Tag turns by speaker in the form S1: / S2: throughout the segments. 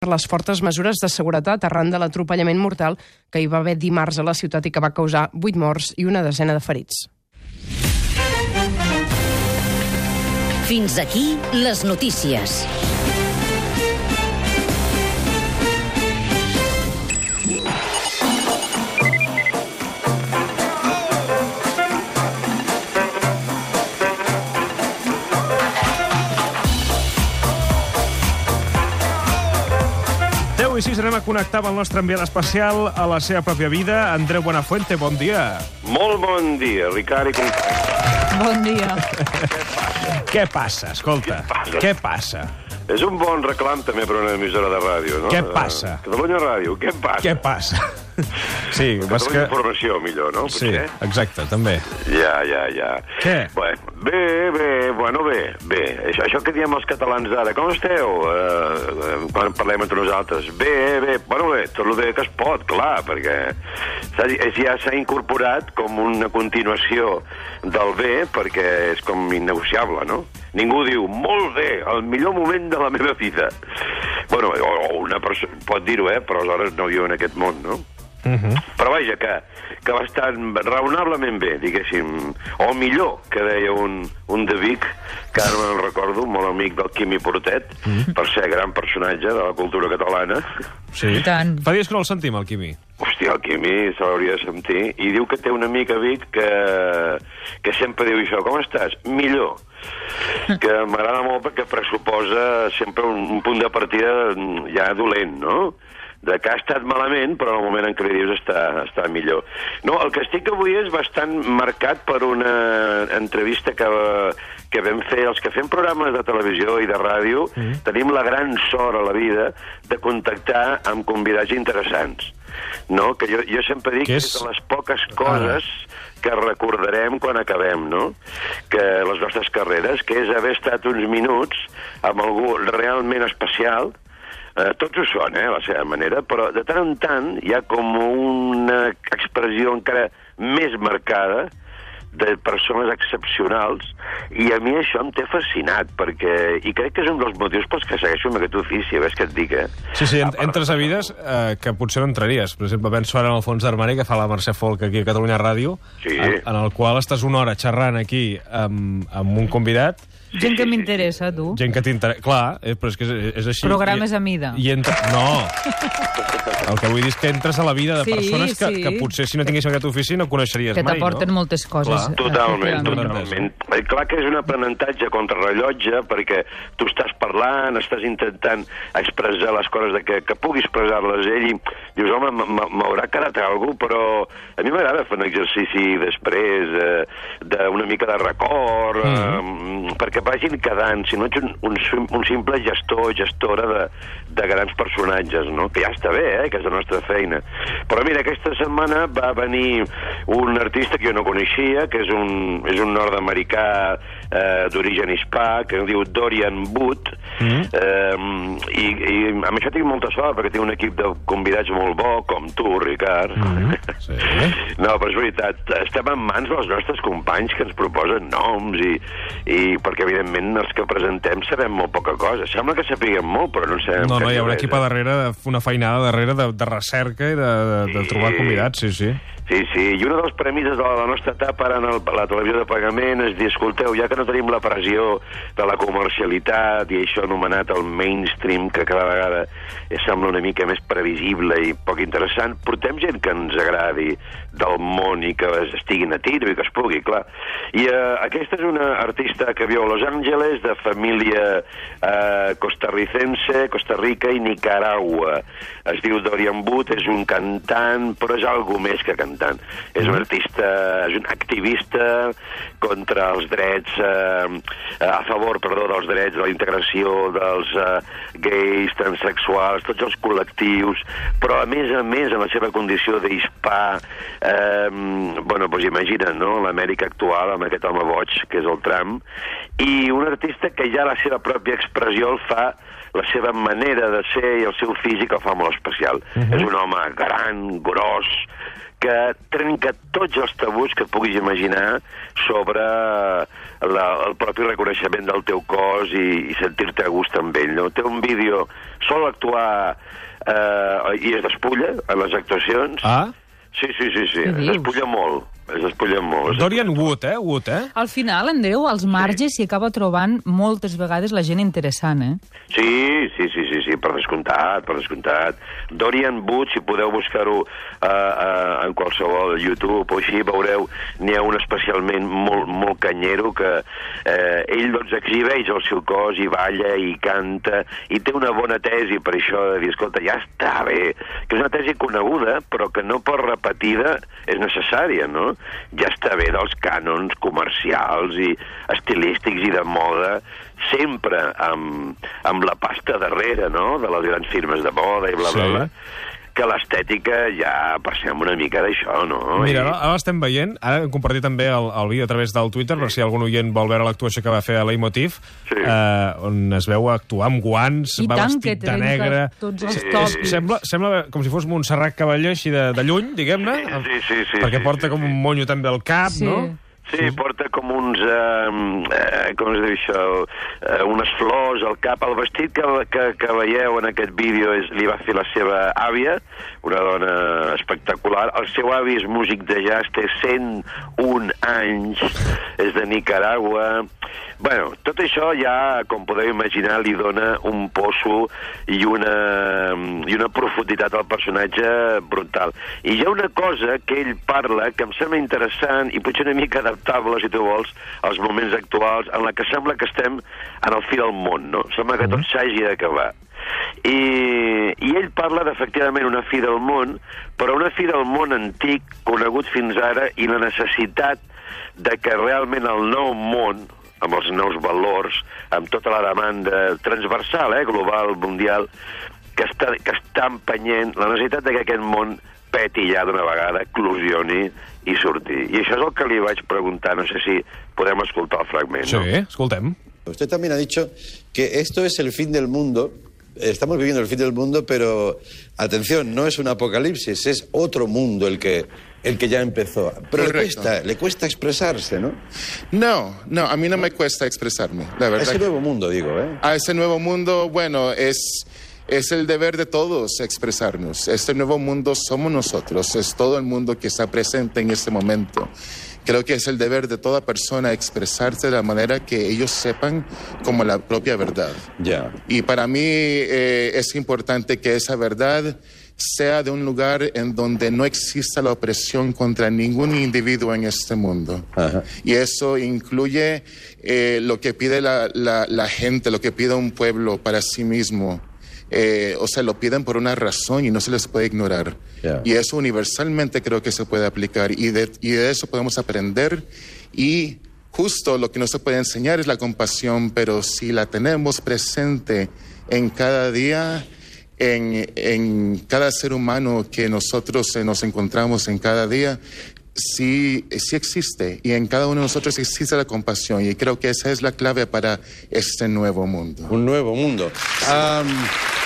S1: per les fortes mesures de seguretat arran de l'atropellament mortal que hi va haver dimarts a la ciutat i que va causar 8 morts i una desena de ferits.
S2: Fins aquí les notícies.
S3: I sis anem a connectar amb el nostre enviat especial a la seva pròpia vida, Andreu Buenafuente, bon dia.
S4: Molt bon dia, Ricard i.
S5: Bon dia.
S3: Què passa? Escolta,
S4: Què passa?
S3: què passa?
S4: És un bon reclam també per una emissora de ràdio, no?
S3: Què passa?
S4: Eh, Catalunya Ràdio, què passa?
S3: Què passa? Sí, vas que...
S4: Informació, millor, no?
S3: Sí,
S4: Potser?
S3: exacte, també.
S4: Ja, ja, ja.
S3: Què?
S4: Bueno, bé, bé, bueno, bé, bé. Això, això que diem els catalans d'ara, com esteu? Uh, quan parlem entre nosaltres. Bé, bé, bueno, bé, tot el bé que es pot, clar, perquè ja s'ha incorporat com una continuació del bé, perquè és com innegociable, no? Ningú diu, molt bé, el millor moment de la meva vida. Bueno, o una persona pot dir-ho, eh, però aleshores no viu en aquest món, no?
S3: Uh -huh.
S4: Però vaja, que, que bastant raonablement bé, diguéssim, o millor, que deia un, un de Vic, que ara me'n recordo, molt amic del Quimi Portet, per ser gran personatge de la cultura catalana.
S3: Sí.
S5: I tant.
S3: Fa dies que no el sentim, el Quimi.
S4: Hòstia, el Quimi se l'hauria de sentir. I diu que té un amic a Vic que, que sempre diu això, com estàs? Millor. Que m'agrada molt perquè pressuposa sempre un, un punt de partida ja dolent, no? De que ha estat malament, però en el moment en què li dius està, està millor. No, el que estic avui és bastant marcat per una entrevista que, que vam fer, els que fem programes de televisió i de ràdio, mm. tenim la gran sort a la vida de contactar amb convidats interessants. No? Que jo, jo sempre dic
S3: Que
S4: que
S3: és-
S4: és de les poques coses que recordarem quan acabem, no? Que les nostres carreres, que és haver estat uns minuts amb algú realment especial, Eh, tots ho són, eh, a la seva manera, però de tant en tant hi ha com una expressió encara més marcada de persones excepcionals i a mi això em té fascinat perquè, i crec que és un dels motius pels que segueixo amb aquest ofici, a veure què et dic, eh?
S3: Sí, sí, en, entres a vides eh, que potser no entraries. Per exemple, penso ara en el fons d'armari que fa la Mercè Folk aquí a Catalunya Ràdio,
S4: Sí.
S3: en, en el qual estàs una hora xerrant aquí amb, amb un convidat,
S5: Gent que m'interessa, tu.
S3: gent que t'interessa... Clar, eh, però és que és, és així.
S5: Programes
S3: I,
S5: a mida.
S3: I entra... No! El que vull dir és que entres a la vida de
S5: Sí,
S3: persones que,
S5: sí.
S3: que potser si no tinguéssim aquest ofici no coneixeries
S5: Que
S3: mai,
S5: t'aporten
S3: no?
S5: moltes coses.
S3: Clar.
S4: Totalment,
S5: efectivament.
S4: totalment. Eh, Clar que és un aprenentatge contra rellotge, perquè tu estàs parlant, estàs intentant expressar les coses de que, que pugui expressar-les ell, i dius, home, m'haurà quedat alguna cosa, però a mi m'agrada fer un exercici després eh, d'una mica de record, eh, perquè vagin quedant, si no ets un, un, un simple gestor o gestora de, de grans personatges, no? que ja està bé, eh? que és la nostra feina. Però mira, aquesta setmana va venir un artista que jo no coneixia, que és un, és un nord-americà eh, d'origen hispà, que es diu Dorian Wood,
S3: Mm.
S4: eh, i, i amb això tinc molta sort, perquè tinc un equip de convidats molt bo, com tu, Ricard.
S3: Mm. Sí.
S4: No, però és veritat, estem en mans dels nostres companys que ens proposen noms i, i perquè, evidentment, els que presentem sabem molt poca cosa. Sembla que sapiguem molt, però no sabem
S3: No, no, hi haurà equip a darrere, una feinada darrere de, de recerca i de, de, de trobar convidats, sí, sí.
S4: Sí, sí, i una de les premisses de la nostra etapa en el, la televisió de pagament és dir, escolteu, ja que no tenim la pressió de la comercialitat i això anomenat el mainstream, que cada vegada sembla una mica més previsible i poc interessant, portem gent que ens agradi del món i que es- estiguin a tiro i que es pugui, clar. I eh, aquesta és una artista que viu a Los Angeles, de família eh, costarricense, Costa Rica i Nicaragua. Es diu Dorian Wood, és un cantant, però és algo més que cantant. És un artista, és un activista contra els drets, eh, a favor, perdó, dels drets de la integració dels eh, gais, transexuals, tots els col·lectius, però a més a més en la seva condició d'hispà, eh, bueno, doncs imagina't, no?, l'Amèrica actual amb aquest home boig, que és el Trump, i un artista que ja la seva pròpia expressió el fa la seva manera de ser i el seu físic el fa molt especial. Uh -huh. És un home gran, gros, que trenca tots els tabús que et puguis imaginar sobre la, el propi reconeixement del teu cos i, i sentir-te a gust amb ell. No? Té un vídeo, sol actuar eh, i es despulla en les actuacions.
S3: Ah,
S4: Sí, sí, sí, sí.
S5: Què
S4: Es
S5: dius?
S4: despulla molt. Es despulla molt. Es
S3: Dorian Wood, eh? Wood, eh?
S5: Al final, Andreu, als marges s'hi acaba trobant moltes vegades la gent interessant, eh?
S4: Sí, sí, sí, sí, sí, per descomptat, per descomptat. Dorian Wood, si podeu buscar-ho uh, uh, en qualsevol YouTube o així, veureu, n'hi ha un especialment molt, molt canyero que eh, ell doncs exhibeix el seu cos i balla i canta i té una bona tesi per això de dir, escolta, ja està bé, que és una tesi coneguda però que no per repetida és necessària, no? Ja està bé dels cànons comercials i estilístics i de moda sempre amb, amb la pasta darrere, no?, de les grans firmes de moda i bla, bla,
S3: Sí.
S4: bla, que l'estètica ja passem una mica d'això, no?
S3: Mira,
S4: I-
S3: ara, ara l'estem veient. Ara hem compartit també el, el vídeo a través del Twitter, per si algun oient vol veure l'actuació que va fer a Leitmotiv,
S4: Sí.
S3: eh, on es veu actuar amb guants,
S5: I
S3: va
S5: tant
S3: vestit
S5: que
S3: de negre...
S5: tots els
S4: Sí.
S5: tòpics.
S3: Sembla, sembla com si fos Montserrat Cavalló, així de, de lluny, diguem-ne.
S4: Sí, sí, sí,
S3: Perquè
S4: sí,
S3: porta
S4: sí,
S3: com
S4: sí.
S3: un monyo també al cap,
S5: Sí.
S3: no?
S4: Sí, porta com uns... Eh, eh, com es diu això? Eh, unes flors al cap. El vestit que, que, que veieu en aquest vídeo és, li va fer la seva àvia, una dona espectacular. El seu avi és músic de jazz, té 101 anys, és de Nicaragua... Bueno, tot això ja, com podeu imaginar, li dona un poso i una, i una profunditat al personatge brutal. I hi ha una cosa que ell parla que em sembla interessant i potser una mica adaptable, si tu vols, als moments actuals, en la que sembla que estem en el fi del món, no? Sembla que tot s'hagi d'acabar. I, I ell parla d'efectivament una fi del món, però una fi del món antic, conegut fins ara, i la necessitat de que realment el nou món, amb els nous valors, amb tota la demanda transversal, eh, global, mundial, que està, que està empenyent la necessitat de que aquest món peti ja d'una vegada, eclosioni i surti. I això és el que li vaig preguntar, no sé si podem escoltar el fragment.
S3: Sí,
S4: No?
S3: escoltem.
S6: Usted también ha dicho que esto es el fin del mundo. Estamos viviendo el fin del mundo, pero atención, no es un apocalipsis, es otro mundo el que, el que ya empezó. Pero le cuesta, le cuesta expresarse, ¿no?
S7: No, no, a mí no me cuesta expresarme, la
S6: A
S7: verdad.
S6: ese nuevo mundo, digo, ¿eh?
S7: A ese nuevo mundo, bueno, es, es el deber de todos expresarnos. Este nuevo mundo somos nosotros, es todo el mundo que está presente en este momento. Creo que es el deber de toda persona expresarse de la manera que ellos sepan como la propia verdad.
S6: Ya.
S7: Y para mí eh, es importante que esa verdad sea de un lugar en donde no exista la opresión contra ningún individuo en este mundo.
S6: Ajá.
S7: Y eso incluye eh, lo que pide la, la- la gente, lo que pide un pueblo para sí mismo. Eh, o sea, lo piden por una razón y no se les puede ignorar.
S6: Ya.
S7: Y eso universalmente creo que se puede aplicar y de, y de eso podemos aprender y justo lo que no se puede enseñar es la compasión, pero si la tenemos presente en cada día, en, en cada ser humano que nosotros eh, nos encontramos en cada día, sí, sí existe y en cada uno de nosotros existe la compasión y creo que esa es la clave para este nuevo mundo.
S6: Un nuevo mundo.
S4: Fixeu,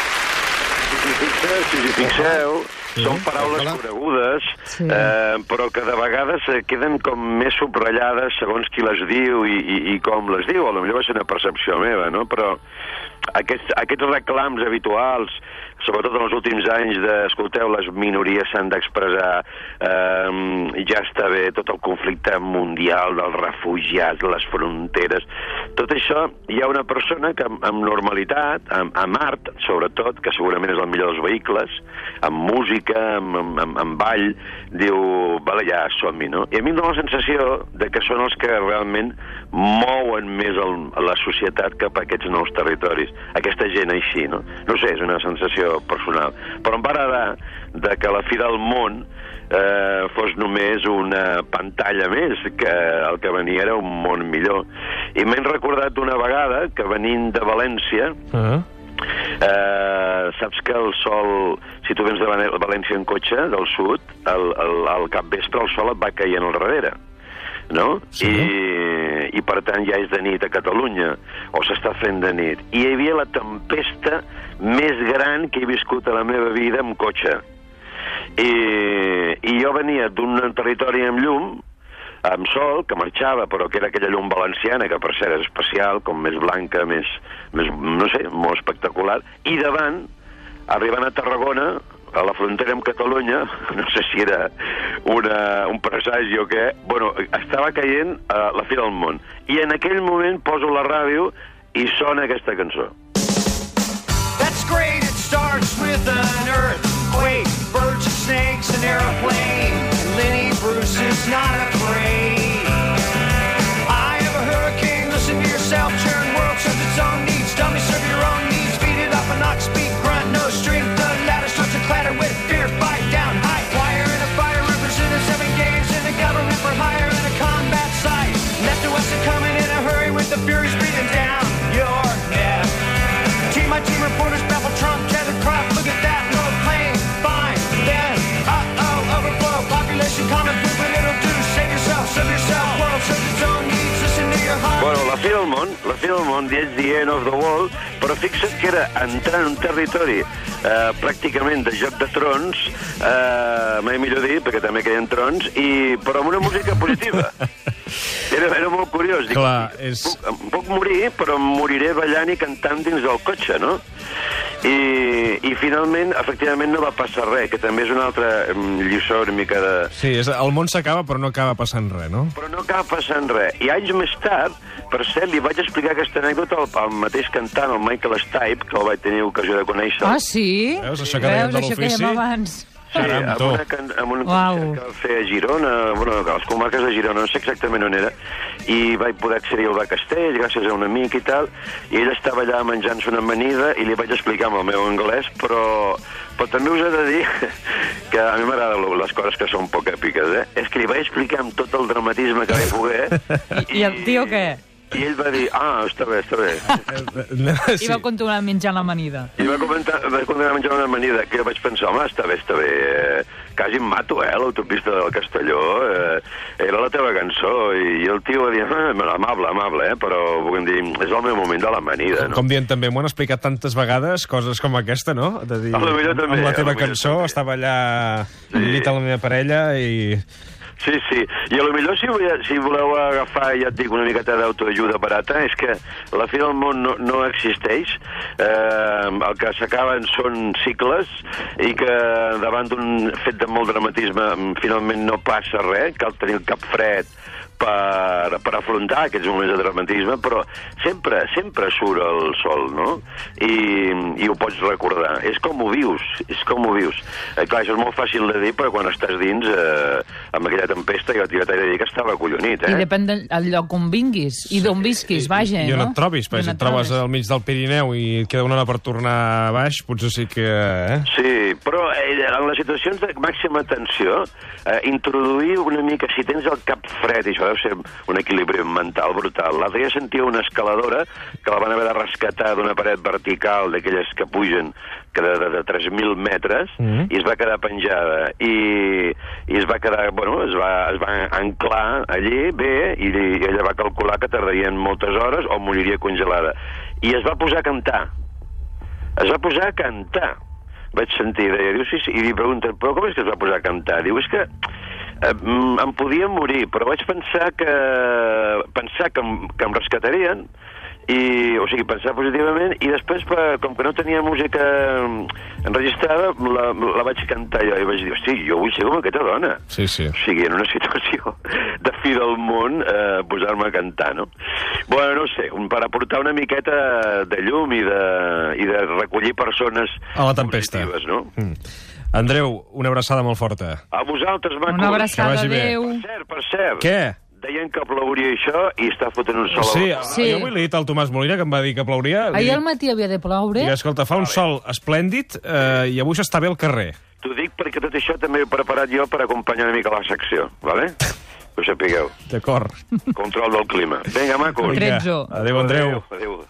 S4: si us hi fixeu, són paraules
S6: Hola.
S4: conegudes,
S5: Sí.
S4: eh, però que de vegades eh, queden com més subratllades segons qui les diu i, i, i com les diu. A lo millor va ser una percepció meva, no? Però aquests, aquests reclams habituals, sobretot en els últims anys, de, escolteu, les minories s'han d'expressar, eh, ja està bé, tot el conflicte mundial dels refugiats, les fronteres, tot això, hi ha una persona que amb, amb normalitat, amb, amb art, sobretot, que segurament és el millor dels vehicles, amb música, amb, amb, amb, amb ball, diu, vale, ja som-hi, no? I a mi em dóna la sensació de que són els que realment mouen més el, la societat cap a aquests nous territoris. Aquesta gent així, no? No sé, és una sensació personal. Però em va agradar de que la fi del món eh, fos només una pantalla més, que el que venia era un món millor. I m'he recordat una vegada que venint de València,
S3: Ah.
S4: Eh, saps que el sol, si tu vens de València en cotxe, del sud, al, al, al capvespre el sol et va caient al darrere, no?
S3: Sí.
S4: I, i per tant ja és de nit a Catalunya, o s'està fent de nit. I hi havia la tempesta més gran que he viscut a la meva vida amb cotxe. I, i jo venia d'un territori amb llum, amb sol, que marxava, però que era aquella llum valenciana, que per cert és especial, com més blanca, més, més no sé, molt espectacular, i davant, arribant a Tarragona, a la frontera amb Catalunya, no sé si era una, un presagi o què, bueno, estava caient a la fi del món. I en aquell moment poso la ràdio i sona aquesta cançó.
S8: That's great, it starts with an earthquake, birds and snakes, an airplane. Lenny Bruce is not afraid.
S4: La del món és The End of the World, però fixa't que era entrar en un territori eh, pràcticament de Joc de Trons, eh, mai millor dit, perquè també queien trons, i, però amb una música positiva. Era, era molt curiós. Dic,
S3: Clar, és-
S4: puc, puc morir, però moriré ballant i cantant dins del cotxe, no? I, I finalment, efectivament, no va passar res, que també és una altra mm, lliçó una mica de,
S3: Sí, és, el món s'acaba, però no acaba passant res, no?
S4: però no acaba passant res. I anys més tard, per cert, li vaig explicar aquesta anècdota al, al mateix cantant, el Michael Stipe, que el vaig tenir ocasió de conèixer.
S5: Ah, sí?
S3: Veus, això que dèiem de
S5: Veus, això que
S3: l'ofici?
S5: dèiem abans.
S4: Sí,
S3: Caram,
S4: amb una, can, amb un
S5: Uau.
S4: que va fer a Girona, bueno, a les comarques de Girona, no sé exactament on era, i vaig poder accedir al Castell gràcies a un amic i tal, i ell estava allà menjant-se una amanida i li vaig explicar amb el meu anglès, però, però també us he de dir que a mi m'agraden les coses que són poc èpiques, eh? És que li vaig explicar amb tot el dramatisme que vaig poder...
S5: I- i el tio què?
S4: I ell va dir, ah, està bé, està bé.
S5: I va continuar menjant l'amanida.
S4: I va comentar, va continuar menjant una amanida que jo vaig pensar, home, està bé, està bé, eh, quasi em mato, eh, l'autopista del Castelló, eh, era la teva cançó, i, i el tio va dir, ah, amable, amable, eh, però puguem dir, és el meu moment de l'amanida, no?
S3: Com dient també, m'ho han explicat tantes vegades, coses com aquesta, no? De dir,
S4: A lo millor també,
S3: amb la teva cançó,
S4: també.
S3: estava allà
S4: Sí.
S3: llit a la meva parella i...
S4: Sí, sí. I a lo millor si, voleu, si voleu agafar, ja et dic, una miqueta d'autoajuda barata, és que la fi del món no, no existeix. Eh, el que s'acaben són cicles i que davant d'un fet de molt dramatisme mm, finalment no passa res, cal tenir cap fred per, per afrontar aquests moments de dramatisme, però sempre, sempre surt el sol, no? I, i ho pots recordar. És com ho vius, és com ho vius. Eh, clar, això és molt fàcil de dir, però quan estàs dins, eh, amb aquella tempesta, jo, jo t'he de dir que estava acollonit, eh?
S5: I depèn del el lloc on vinguis i d'on visquis, vaja,
S3: I on
S5: no?
S3: et trobis, perquè
S5: I
S3: si
S5: on
S3: et trobes al mig del Pirineu i et queda una hora per tornar a baix, potser sí que... Eh?
S4: Sí, però eh, en les situacions de màxima tensió, eh, introduir una mica, si tens el cap fred, i això deu ser un equilibri mental brutal. L'altre dia sentia una escaladora que la van haver de rescatar d'una paret vertical, d'aquelles que pugen que de, de, de 3.000 metres,
S3: Mhm.
S4: i es va quedar penjada. I, i es va quedar, bueno, es va, es va anclar allí bé, i, i ella va calcular que tardarien moltes hores o moriria congelada. I es va posar a cantar es va posar a cantar. Vaig sentir, deia, diu, sí, sí, i li pregunta, però com és que es va posar a cantar? Diu, és que mm, em podia morir, però vaig pensar que pensar que em, que em rescatarien, i, o sigui, pensar positivament, i després, per, com que no tenia música mm, enregistrada, la, la vaig cantar jo, i vaig dir, hosti, jo vull ser com aquesta dona.
S3: Sí, sí.
S4: O sigui, en una situació de fi del món, eh, posar-me a cantar, no? Bueno, no sé, un- per aportar una miqueta de llum i de, i de recollir persones
S3: A la tempesta.
S4: positives, no?
S3: Mm. Andreu, una abraçada molt forta.
S4: A vosaltres, macos.
S5: Una abraçada, adéu.
S4: Per cert, per cert.
S3: Què?
S4: Deien que plouria això i està fotent un sol.
S3: Sí,
S4: a la-
S5: Sí.
S3: jo avui l'he dit al Tomàs Molina, que em va dir que plouria. Li
S5: Ahir al matí havia de ploure.
S3: Dic, escolta, fa un sol esplèndid eh, i avui s'està bé al carrer.
S4: T'ho dic perquè tot això també ho he preparat jo per acompanyar una mica la secció, vale? Que ho sapigueu.
S3: D'acord.
S4: Control del clima. Vinga, macos.
S5: Tretzo.
S3: Adéu, Andreu.
S4: Adéu. adéu.